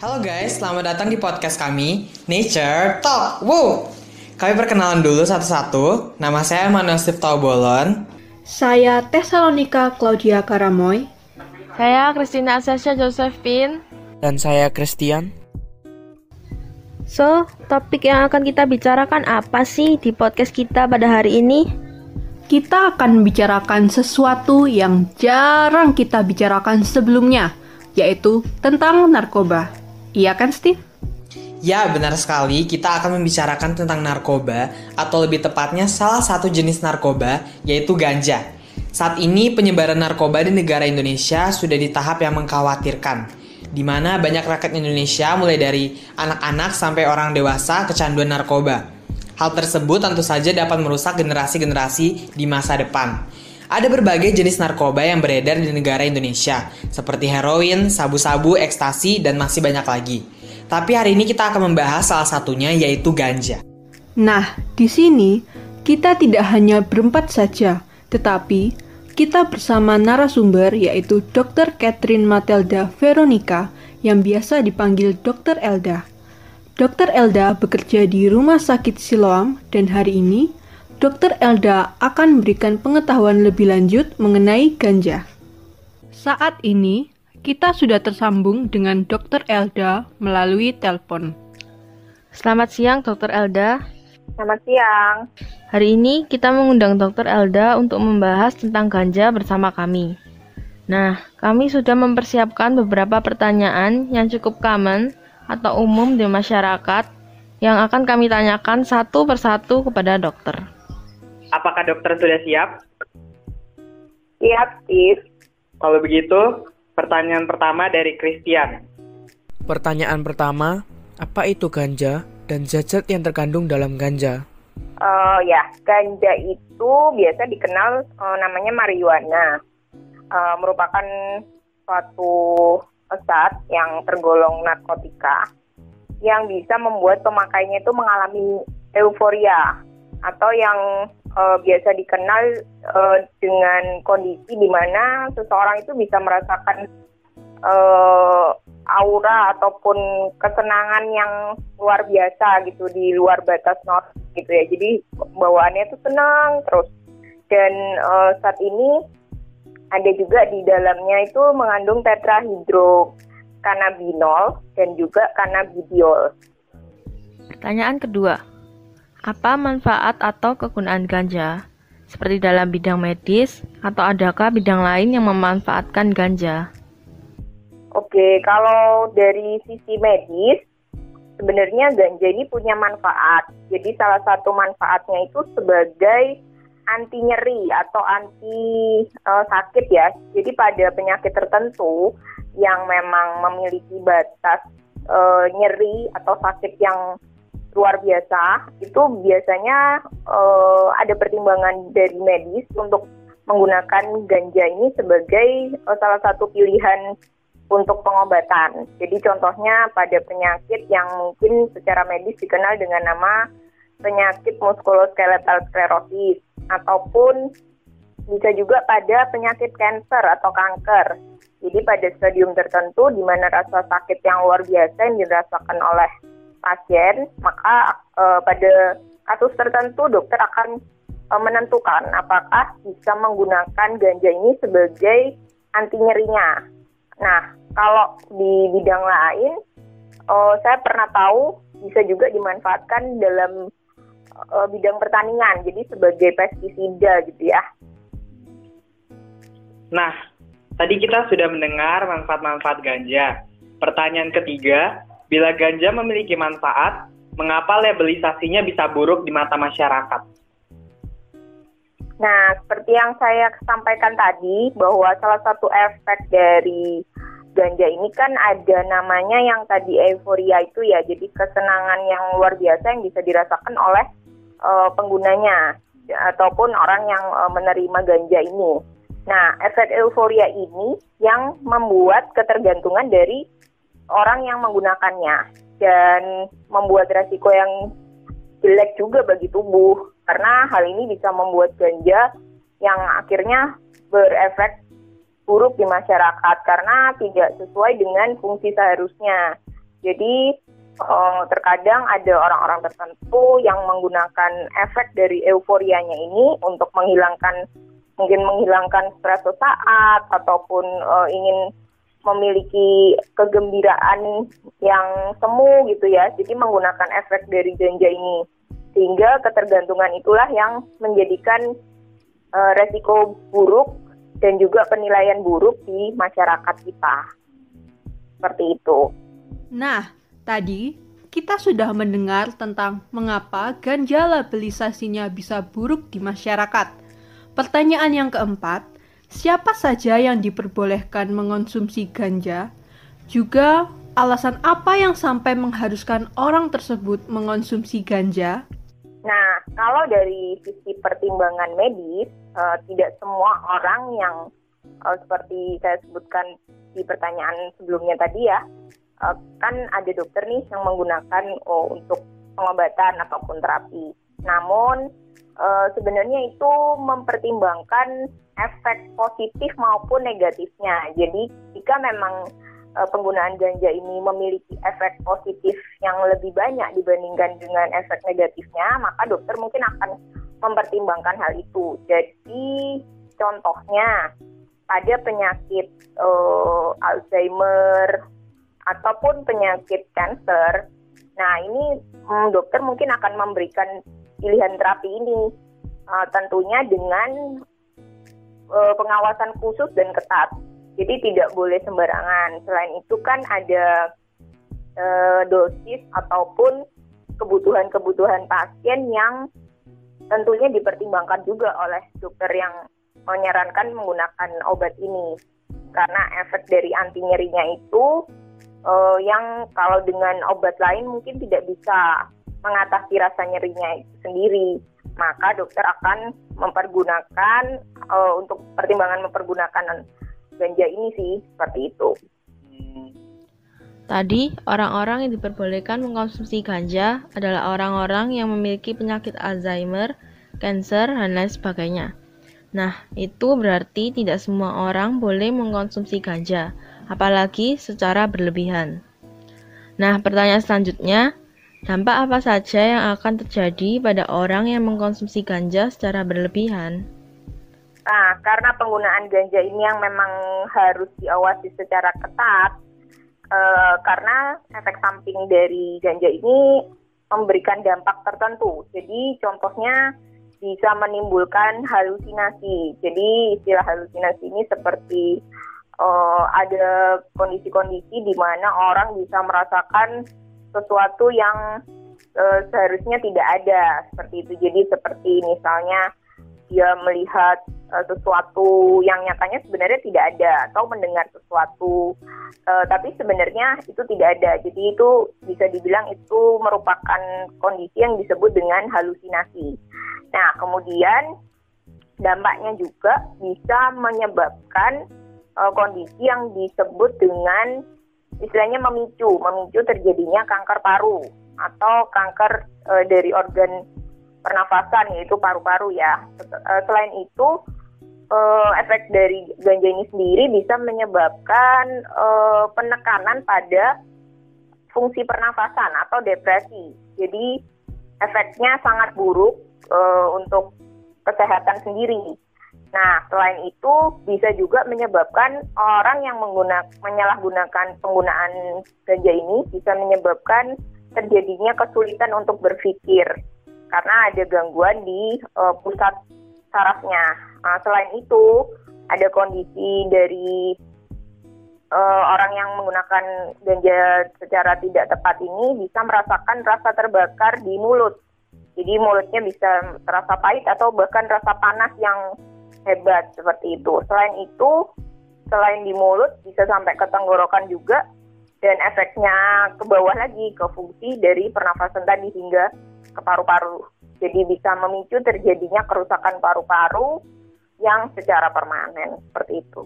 Halo guys, selamat datang di podcast kami, Nature Talk. Wow! Kami perkenalan dulu satu-satu. Nama saya Manuel Steve Bolon. Saya Tesalonika Claudia Karamoy. Saya Christina Asasia Josephine. Dan saya Christian. So, topik yang akan kita bicarakan apa sih di podcast kita pada hari ini? Kita akan membicarakan sesuatu yang jarang kita bicarakan sebelumnya, yaitu tentang narkoba. Iya kan, Steve? Ya, benar sekali. Kita akan membicarakan tentang narkoba, atau lebih tepatnya salah satu jenis narkoba, yaitu ganja. Saat ini penyebaran narkoba di negara Indonesia sudah di tahap yang mengkhawatirkan, di mana banyak rakyat Indonesia mulai dari anak-anak sampai orang dewasa kecanduan narkoba. Hal tersebut tentu saja dapat merusak generasi-generasi di masa depan. Ada berbagai jenis narkoba yang beredar di negara Indonesia, seperti heroin, sabu-sabu, ekstasi, dan masih banyak lagi. Tapi hari ini kita akan membahas salah satunya yaitu ganja. Nah, di sini kita tidak hanya berempat saja, tetapi kita bersama narasumber yaitu Dr. Catherine Matelda Veronica yang biasa dipanggil Dr. Elda. Dr. Elda bekerja di Rumah Sakit Siloam dan hari ini Dr. Elda akan memberikan pengetahuan lebih lanjut mengenai ganja. Saat ini, kita sudah tersambung dengan Dr. Elda melalui telepon. Selamat siang, Dr. Elda. Selamat siang. Hari ini kita mengundang Dr. Elda untuk membahas tentang ganja bersama kami. Nah, kami sudah mempersiapkan beberapa pertanyaan yang cukup common atau umum di masyarakat yang akan kami tanyakan satu persatu kepada dokter. Apakah dokter sudah siap? Siap, Steve. Kalau begitu, pertanyaan pertama dari Christian. Pertanyaan pertama, apa itu ganja dan zat-zat yang terkandung dalam ganja? Uh, ya, ganja itu biasa dikenal uh, namanya marijuana. Uh, merupakan suatu zat yang tergolong narkotika yang bisa membuat pemakainya itu mengalami euforia atau yang uh, biasa dikenal uh, dengan kondisi di mana seseorang itu bisa merasakan uh, aura ataupun kesenangan yang luar biasa gitu di luar batas normal gitu ya. Jadi bawaannya itu senang terus dan uh, saat ini ada juga di dalamnya itu mengandung tetrahidrokannabinol dan juga cannabidiol. Pertanyaan kedua, apa manfaat atau kegunaan ganja? Seperti dalam bidang medis, atau adakah bidang lain yang memanfaatkan ganja? Oke, kalau dari sisi medis, sebenarnya ganja ini punya manfaat. Jadi salah satu manfaatnya itu sebagai anti nyeri atau anti uh, sakit ya. Jadi pada penyakit tertentu yang memang memiliki batas uh, nyeri atau sakit yang luar biasa itu biasanya uh, ada pertimbangan dari medis untuk menggunakan ganja ini sebagai uh, salah satu pilihan untuk pengobatan. Jadi contohnya pada penyakit yang mungkin secara medis dikenal dengan nama penyakit muskuloskeletal sklerosis ataupun bisa juga pada penyakit kanker atau kanker. Jadi pada stadium tertentu di mana rasa sakit yang luar biasa yang dirasakan oleh pasien, maka uh, pada kasus tertentu dokter akan uh, menentukan apakah bisa menggunakan ganja ini sebagai anti nyerinya. Nah, kalau di bidang lain, uh, saya pernah tahu bisa juga dimanfaatkan dalam uh, bidang pertanian, jadi sebagai pestisida gitu ya. Nah, tadi kita sudah mendengar manfaat-manfaat ganja. Pertanyaan ketiga, Bila ganja memiliki manfaat, mengapa labelisasinya bisa buruk di mata masyarakat? Nah, seperti yang saya sampaikan tadi, bahwa salah satu efek dari ganja ini kan ada namanya yang tadi euforia itu ya, jadi kesenangan yang luar biasa yang bisa dirasakan oleh uh, penggunanya ataupun orang yang uh, menerima ganja ini. Nah, efek euforia ini yang membuat ketergantungan dari orang yang menggunakannya dan membuat resiko yang jelek juga bagi tubuh karena hal ini bisa membuat ganja yang akhirnya berefek buruk di masyarakat karena tidak sesuai dengan fungsi seharusnya. Jadi uh, terkadang ada orang-orang tertentu yang menggunakan efek dari euforianya ini untuk menghilangkan mungkin menghilangkan stres sesaat ataupun uh, ingin memiliki kegembiraan yang semu gitu ya. Jadi menggunakan efek dari ganja ini. Sehingga ketergantungan itulah yang menjadikan uh, resiko buruk dan juga penilaian buruk di masyarakat kita. Seperti itu. Nah, tadi kita sudah mendengar tentang mengapa ganja labelisasinya bisa buruk di masyarakat. Pertanyaan yang keempat, siapa saja yang diperbolehkan mengonsumsi ganja? Juga alasan apa yang sampai mengharuskan orang tersebut mengonsumsi ganja? Nah, kalau dari sisi pertimbangan medis, uh, tidak semua orang yang uh, seperti saya sebutkan di pertanyaan sebelumnya tadi ya, uh, kan ada dokter nih yang menggunakan oh, untuk pengobatan ataupun terapi. Namun uh, sebenarnya itu mempertimbangkan efek positif maupun negatifnya. Jadi jika memang uh, penggunaan ganja ini memiliki efek positif yang lebih banyak dibandingkan dengan efek negatifnya, maka dokter mungkin akan mempertimbangkan hal itu. Jadi contohnya pada penyakit uh, Alzheimer ataupun penyakit kanker. Nah, ini hmm, dokter mungkin akan memberikan pilihan terapi ini uh, tentunya dengan uh, pengawasan khusus dan ketat. Jadi tidak boleh sembarangan. Selain itu kan ada uh, dosis ataupun kebutuhan-kebutuhan pasien yang tentunya dipertimbangkan juga oleh dokter yang menyarankan menggunakan obat ini karena efek dari anti nyerinya itu uh, yang kalau dengan obat lain mungkin tidak bisa mengatasi rasa nyerinya itu sendiri maka dokter akan mempergunakan uh, untuk pertimbangan mempergunakan ganja ini sih seperti itu. Tadi, orang-orang yang diperbolehkan mengkonsumsi ganja adalah orang-orang yang memiliki penyakit Alzheimer, kanker, dan lain sebagainya. Nah, itu berarti tidak semua orang boleh mengkonsumsi ganja apalagi secara berlebihan. Nah, pertanyaan selanjutnya, dampak apa saja yang akan terjadi pada orang yang mengkonsumsi ganja secara berlebihan? Nah, karena penggunaan ganja ini yang memang harus diawasi secara ketat, eh, karena efek samping dari ganja ini memberikan dampak tertentu. Jadi, contohnya bisa menimbulkan halusinasi. Jadi, istilah halusinasi ini seperti uh, ada kondisi-kondisi di mana orang bisa merasakan sesuatu yang uh, seharusnya tidak ada seperti itu. Jadi seperti misalnya dia melihat uh, sesuatu yang nyatanya sebenarnya tidak ada atau mendengar sesuatu uh, tapi sebenarnya itu tidak ada. Jadi itu bisa dibilang itu merupakan kondisi yang disebut dengan halusinasi. Nah, kemudian dampaknya juga bisa menyebabkan kondisi yang disebut dengan istilahnya memicu, memicu terjadinya kanker paru atau kanker uh, dari organ pernafasan yaitu paru-paru ya. Uh, selain itu uh, efek dari ganja ini sendiri bisa menyebabkan uh, penekanan pada fungsi pernafasan atau depresi. Jadi efeknya sangat buruk uh, untuk kesehatan sendiri. Nah, selain itu bisa juga menyebabkan orang yang menggunakan menyalahgunakan penggunaan ganja ini bisa menyebabkan terjadinya kesulitan untuk berpikir karena ada gangguan di uh, pusat sarafnya. Nah, selain itu ada kondisi dari uh, orang yang menggunakan ganja secara tidak tepat ini bisa merasakan rasa terbakar di mulut. Jadi mulutnya bisa terasa pahit atau bahkan rasa panas yang hebat seperti itu. Selain itu, selain di mulut bisa sampai ke tenggorokan juga dan efeknya ke bawah lagi ke fungsi dari pernafasan tadi hingga ke paru-paru. Jadi bisa memicu terjadinya kerusakan paru-paru yang secara permanen seperti itu.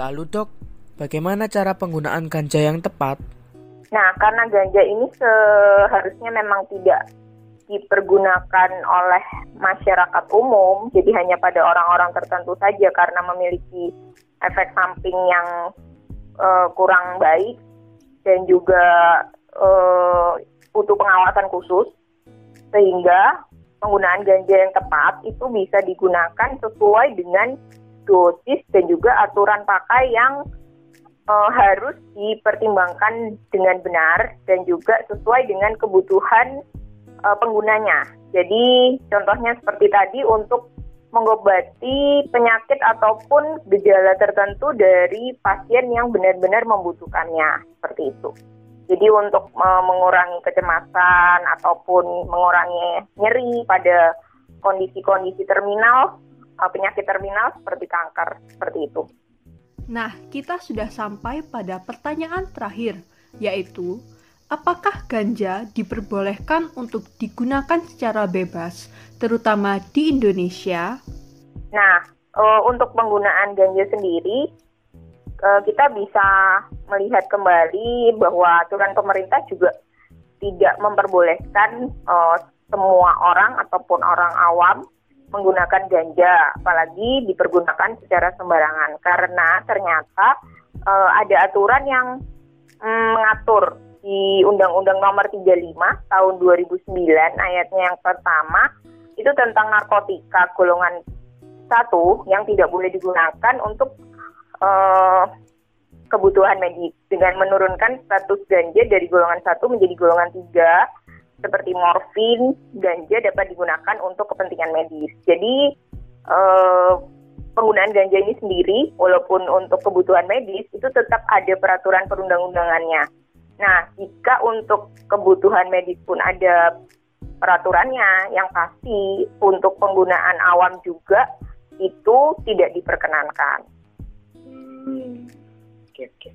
Lalu dok, bagaimana cara penggunaan ganja yang tepat? Nah, karena ganja ini seharusnya memang tidak dipergunakan oleh masyarakat umum, jadi hanya pada orang-orang tertentu saja karena memiliki efek samping yang uh, kurang baik. dan juga uh, butuh pengawasan khusus sehingga penggunaan ganja yang tepat itu bisa digunakan sesuai dengan dosis dan juga aturan pakai yang uh, harus dipertimbangkan dengan benar dan juga sesuai dengan kebutuhan uh, penggunanya. Jadi contohnya seperti tadi untuk mengobati penyakit ataupun gejala tertentu dari pasien yang benar-benar membutuhkannya seperti itu. Jadi untuk uh, mengurangi kecemasan ataupun mengurangi nyeri pada kondisi-kondisi terminal, uh, penyakit terminal seperti kanker, seperti itu. Nah, kita sudah sampai pada pertanyaan terakhir, yaitu apakah ganja diperbolehkan untuk digunakan secara bebas, terutama di Indonesia? Nah, uh, untuk penggunaan ganja sendiri, uh, kita bisa melihat kembali bahwa aturan pemerintah juga tidak memperbolehkan uh, semua orang ataupun orang awam menggunakan ganja, apalagi dipergunakan secara sembarangan karena ternyata ada aturan yang mm, mengatur di Undang-Undang Nomor 35 tahun 2009 ayatnya yang pertama itu tentang narkotika golongan satu yang tidak boleh digunakan untuk uh, kebutuhan medis dengan menurunkan status ganja dari golongan satu menjadi golongan tiga seperti morfin, ganja dapat digunakan untuk kepentingan medis. Jadi uh, penggunaan ganja ini sendiri, walaupun untuk kebutuhan medis, itu tetap ada peraturan perundang-undangannya. Nah, jika untuk kebutuhan medis pun ada peraturannya, yang pasti untuk penggunaan awam juga itu tidak diperkenankan. Hmm. Oke, oke.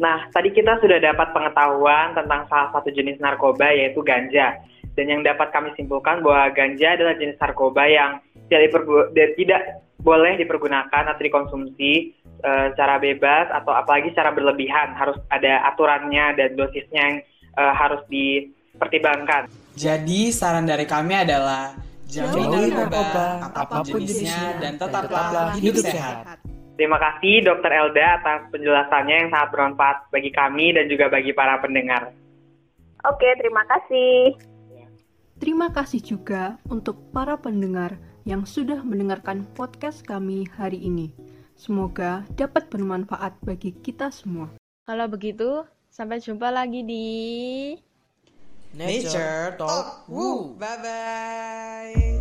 Nah, tadi kita sudah dapat pengetahuan tentang salah satu jenis narkoba yaitu ganja. Dan yang dapat kami simpulkan bahwa ganja adalah jenis narkoba yang tidak, tidak boleh dipergunakan atau dikonsumsi e, secara bebas atau apalagi secara berlebihan. Harus ada aturannya dan dosisnya yang e, harus dipertimbangkan. Jadi saran dari kami adalah jauhi narkoba, apa pun jenisnya, dan tetaplah hidup sehat. Terima kasih Dokter Elda atas penjelasannya yang sangat bermanfaat bagi kami dan juga bagi para pendengar. Oke, terima kasih. Terima kasih juga untuk para pendengar yang sudah mendengarkan podcast kami hari ini. Semoga dapat bermanfaat bagi kita semua. Kalau begitu, sampai jumpa lagi di Nature Talk Woo. Bye bye.